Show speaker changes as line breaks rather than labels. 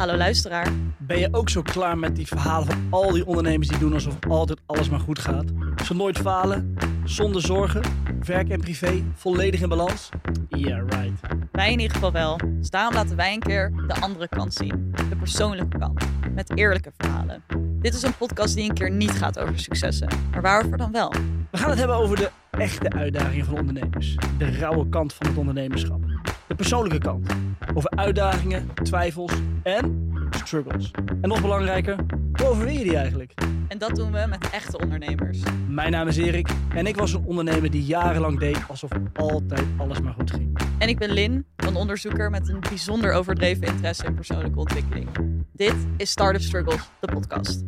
Hallo luisteraar.
Ben je ook zo klaar met die verhalen van al die ondernemers die doen alsof altijd alles maar goed gaat? Ze nooit falen, zonder zorgen, werk en privé, volledig in balans? Yeah, right.
Wij in ieder geval wel. Dus daarom laten wij een keer de andere kant zien. De persoonlijke kant. Met eerlijke verhalen. Dit is een podcast die een keer niet gaat over successen. Maar waarover dan wel?
We gaan het hebben over de echte uitdagingen van ondernemers. De rauwe kant van het ondernemerschap. De persoonlijke kant. Over uitdagingen, twijfels en struggles. En nog belangrijker, hoe overwin je die eigenlijk?
En dat doen we met echte ondernemers.
Mijn naam is Erik en ik was een ondernemer die jarenlang deed alsof altijd alles maar goed ging.
En ik ben Lin, een onderzoeker met een bijzonder overdreven interesse in persoonlijke ontwikkeling. Dit is Startup Struggles, de podcast.